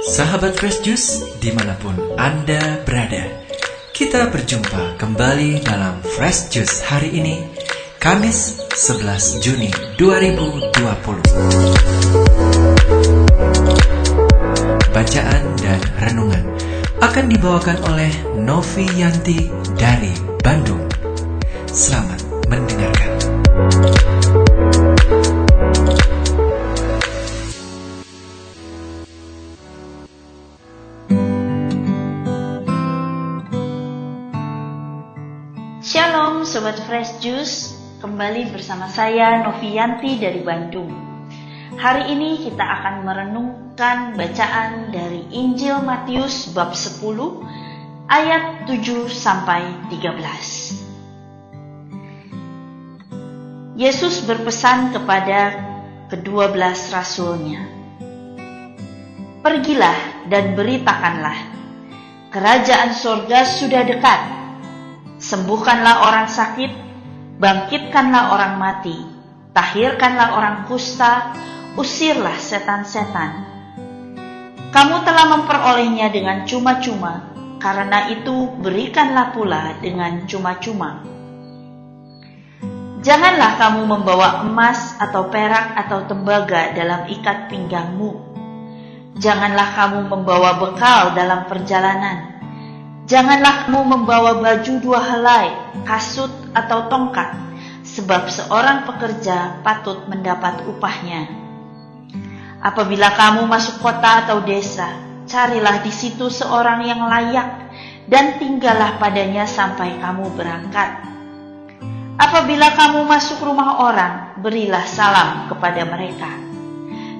Sahabat Fresh Juice di mana pun Anda berada Kita berjumpa kembali dalam Fresh Juice hari ini Kamis 11 Juni 2020 Bacaan dan renungan akan dibawakan oleh Novi Yanti dari Bandung. Selamat mendengarkan Fresh Juice, kembali bersama saya Novianti dari Bandung. Hari ini kita akan merenungkan bacaan dari Injil Matius bab 10 ayat 7 sampai 13. Yesus berpesan kepada kedua belas rasulnya, Pergilah dan beritakanlah, kerajaan sorga sudah dekat Sembuhkanlah orang sakit, bangkitkanlah orang mati, tahirkanlah orang kusta, usirlah setan-setan. Kamu telah memperolehnya dengan cuma-cuma, karena itu berikanlah pula dengan cuma-cuma. Janganlah kamu membawa emas atau perak atau tembaga dalam ikat pinggangmu. Janganlah kamu membawa bekal dalam perjalanan Janganlah kamu membawa baju dua helai, kasut atau tongkat, sebab seorang pekerja patut mendapat upahnya. Apabila kamu masuk kota atau desa, carilah di situ seorang yang layak dan tinggallah padanya sampai kamu berangkat. Apabila kamu masuk rumah orang, berilah salam kepada mereka.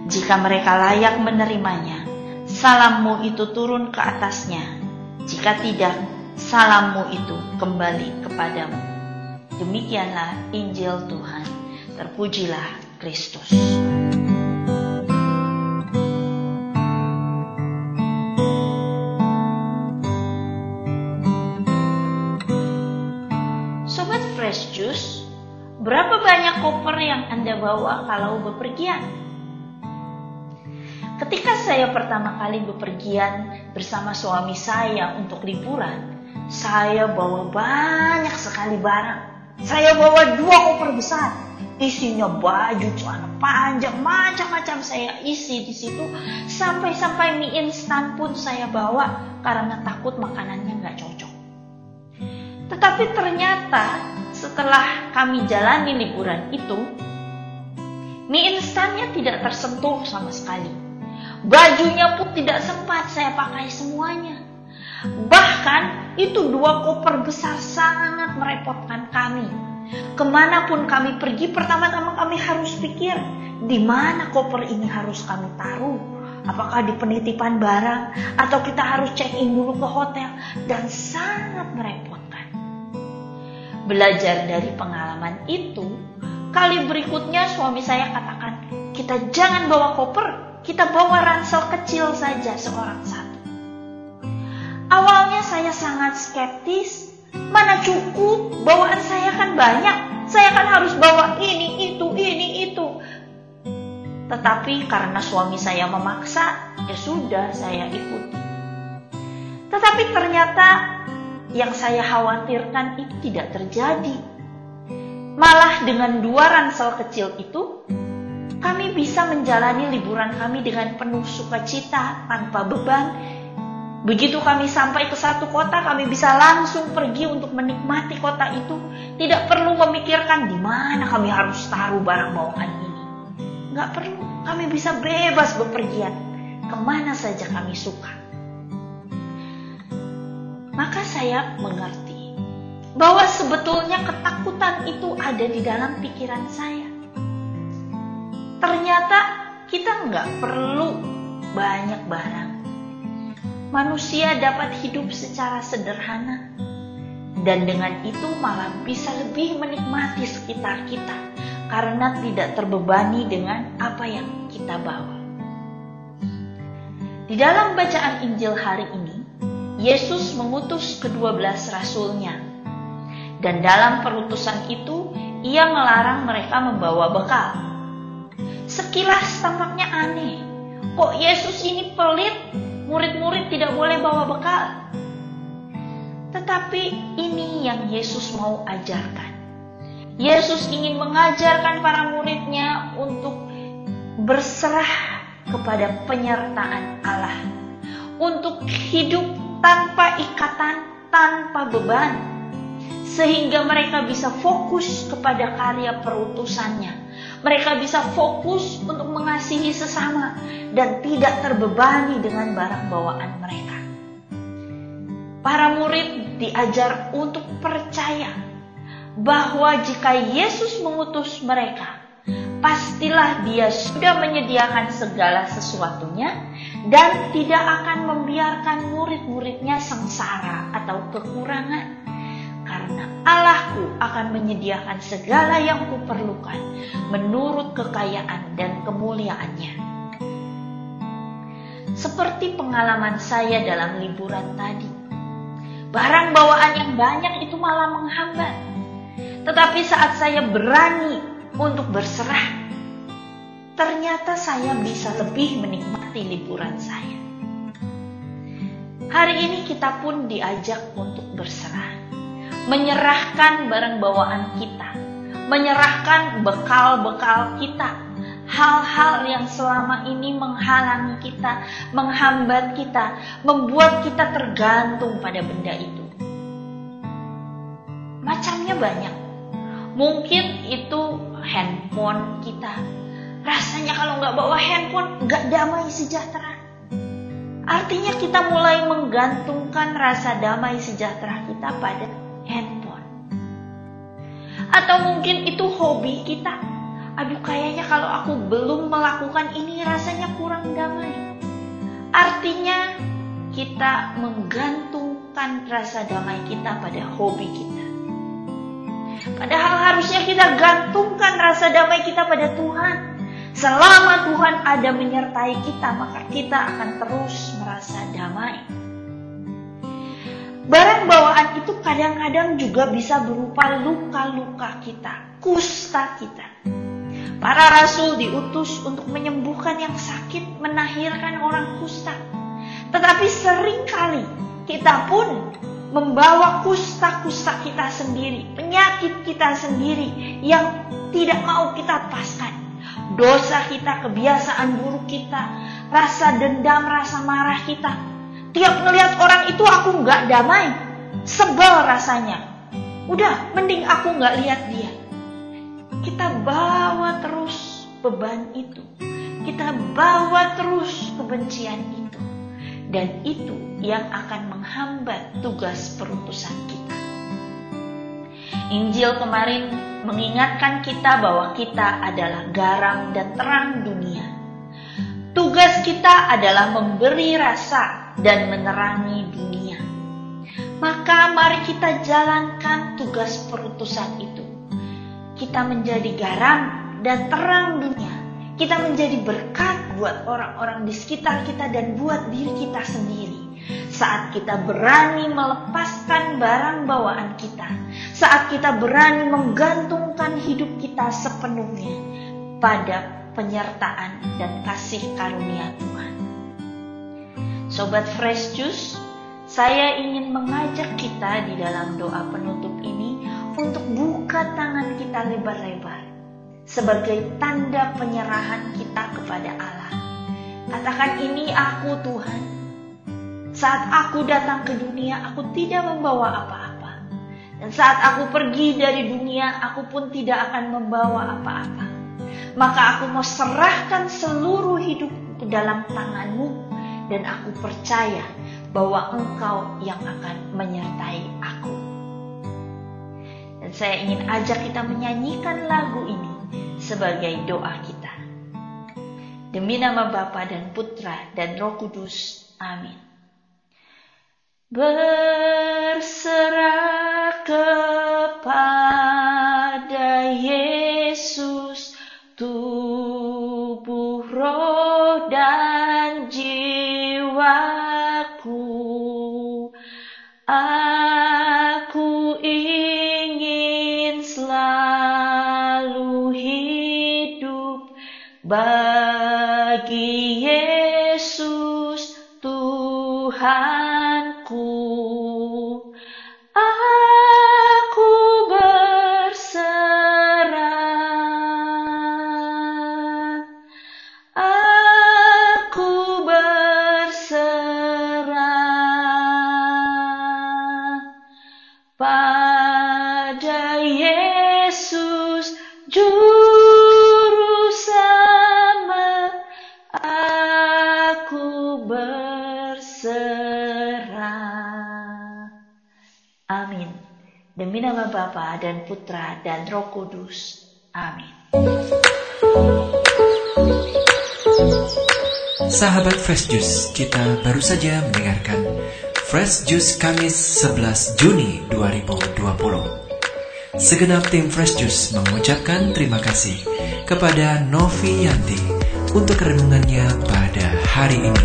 Jika mereka layak menerimanya, salammu itu turun ke atasnya jika tidak, salammu itu kembali kepadamu. Demikianlah Injil Tuhan. Terpujilah Kristus. Sobat Fresh Juice, berapa banyak koper yang Anda bawa kalau bepergian? Ketika saya pertama kali bepergian bersama suami saya untuk liburan, saya bawa banyak sekali barang. Saya bawa dua koper besar, isinya baju, celana panjang, macam-macam saya isi di situ. Sampai-sampai mie instan pun saya bawa karena takut makanannya nggak cocok. Tetapi ternyata setelah kami jalani liburan itu, mie instannya tidak tersentuh sama sekali Bajunya pun tidak sempat saya pakai semuanya. Bahkan itu dua koper besar sangat merepotkan kami. Ke mana pun kami pergi, pertama-tama kami harus pikir di mana koper ini harus kami taruh. Apakah di penitipan barang atau kita harus check in dulu ke hotel dan sangat merepotkan. Belajar dari pengalaman itu, kali berikutnya suami saya katakan, kita jangan bawa koper, kita bawa ransel kecil saja seorang satu. Saya sangat skeptis, mana cukup, bawaan saya kan banyak, saya kan harus bawa ini, itu, ini, itu. Tetapi karena suami saya memaksa, ya sudah saya ikuti. Tetapi ternyata yang saya khawatirkan itu tidak terjadi. Malah dengan dua ransel kecil itu, kami bisa menjalani liburan kami dengan penuh sukacita tanpa beban. Begitu kami sampai ke satu kota, kami bisa langsung pergi untuk menikmati kota itu. Tidak perlu memikirkan di mana kami harus taruh barang bawaan ini. Nggak perlu, kami bisa bebas bepergian ke mana saja kami suka. Maka saya mengerti bahwa sebetulnya ketakutan itu ada di dalam pikiran saya ternyata kita nggak perlu banyak barang. Manusia dapat hidup secara sederhana dan dengan itu malah bisa lebih menikmati sekitar kita karena tidak terbebani dengan apa yang kita bawa. Di dalam bacaan Injil hari ini, Yesus mengutus kedua belas rasulnya. Dan dalam perutusan itu, ia melarang mereka membawa bekal. Sekilas tampaknya aneh. Kok Yesus ini pelit? Murid-murid tidak boleh bawa bekal. Tetapi ini yang Yesus mau ajarkan. Yesus ingin mengajarkan para muridnya untuk berserah kepada penyertaan Allah. Untuk hidup tanpa ikatan, tanpa beban. Sehingga mereka bisa fokus kepada karya perutusannya. Mereka bisa fokus untuk mengasihi sesama dan tidak terbebani dengan barang bawaan mereka. Para murid diajar untuk percaya bahwa jika Yesus mengutus mereka, pastilah Dia sudah menyediakan segala sesuatunya dan tidak akan membiarkan murid-muridnya sengsara atau kekurangan. Allahku akan menyediakan segala yang kuperlukan menurut kekayaan dan kemuliaannya. Seperti pengalaman saya dalam liburan tadi. Barang bawaan yang banyak itu malah menghambat tetapi saat saya berani untuk berserah, ternyata saya bisa lebih menikmati liburan saya. Hari ini kita pun diajak untuk berserah, menyerahkan barang bawaan kita, menyerahkan bekal-bekal kita, hal-hal yang selama ini menghalangi kita, menghambat kita, membuat kita tergantung pada benda itu. Macamnya banyak. Mungkin itu handphone kita. Rasanya kalau nggak bawa handphone nggak damai sejahtera. Artinya kita mulai menggantungkan rasa damai sejahtera kita pada. Atau mungkin itu hobi kita. Aduh kayaknya kalau aku belum melakukan ini rasanya kurang damai. Artinya kita menggantungkan rasa damai kita pada hobi kita. Padahal harusnya kita gantungkan rasa damai kita pada Tuhan. Selama Tuhan ada menyertai kita, maka kita akan terus merasa damai. Barang bawaan itu kadang-kadang juga bisa berupa luka-luka kita, kusta kita. Para rasul diutus untuk menyembuhkan yang sakit, menahirkan orang kusta. Tetapi sering kali kita pun membawa kusta-kusta kita sendiri, penyakit kita sendiri yang tidak mau kita lepaskan. Dosa kita, kebiasaan buruk kita, rasa dendam, rasa marah kita. Tiap ngelihat orang itu aku nggak damai, sebel rasanya. Udah, mending aku nggak lihat dia. Kita bawa terus beban itu. Kita bawa terus kebencian itu. Dan itu yang akan menghambat tugas perutusan kita. Injil kemarin mengingatkan kita bahwa kita adalah garam dan terang dunia. Tugas kita adalah memberi rasa dan menerangi. Maka mari kita jalankan tugas perutusan itu. Kita menjadi garam dan terang dunia. Kita menjadi berkat buat orang-orang di sekitar kita dan buat diri kita sendiri saat kita berani melepaskan barang bawaan kita, saat kita berani menggantungkan hidup kita sepenuhnya pada penyertaan dan kasih karunia Tuhan. Sobat Fresh Juice, saya ingin mengajak kita di dalam doa penutup ini untuk buka tangan kita lebar-lebar sebagai tanda penyerahan kita kepada Allah. Katakan ini aku Tuhan, saat aku datang ke dunia, aku tidak membawa apa-apa. Dan saat aku pergi dari dunia, aku pun tidak akan membawa apa-apa. Maka aku mau serahkan seluruh hidup ke dalam tanganmu. Dan aku percaya bahwa engkau yang akan menyertai aku. Dan saya ingin ajak kita menyanyikan lagu ini sebagai doa kita. Demi nama Bapa dan Putra dan Roh Kudus. Amin berserah bagi Yesus Tuhanku. Aku berserah. Aku berserah pada Yesus Bapa dan Putra dan Roh Kudus. Amin. Sahabat Fresh Juice, kita baru saja mendengarkan Fresh Juice Kamis 11 Juni 2020. Segenap tim Fresh Juice mengucapkan terima kasih kepada Novi Yanti untuk renungannya pada hari ini.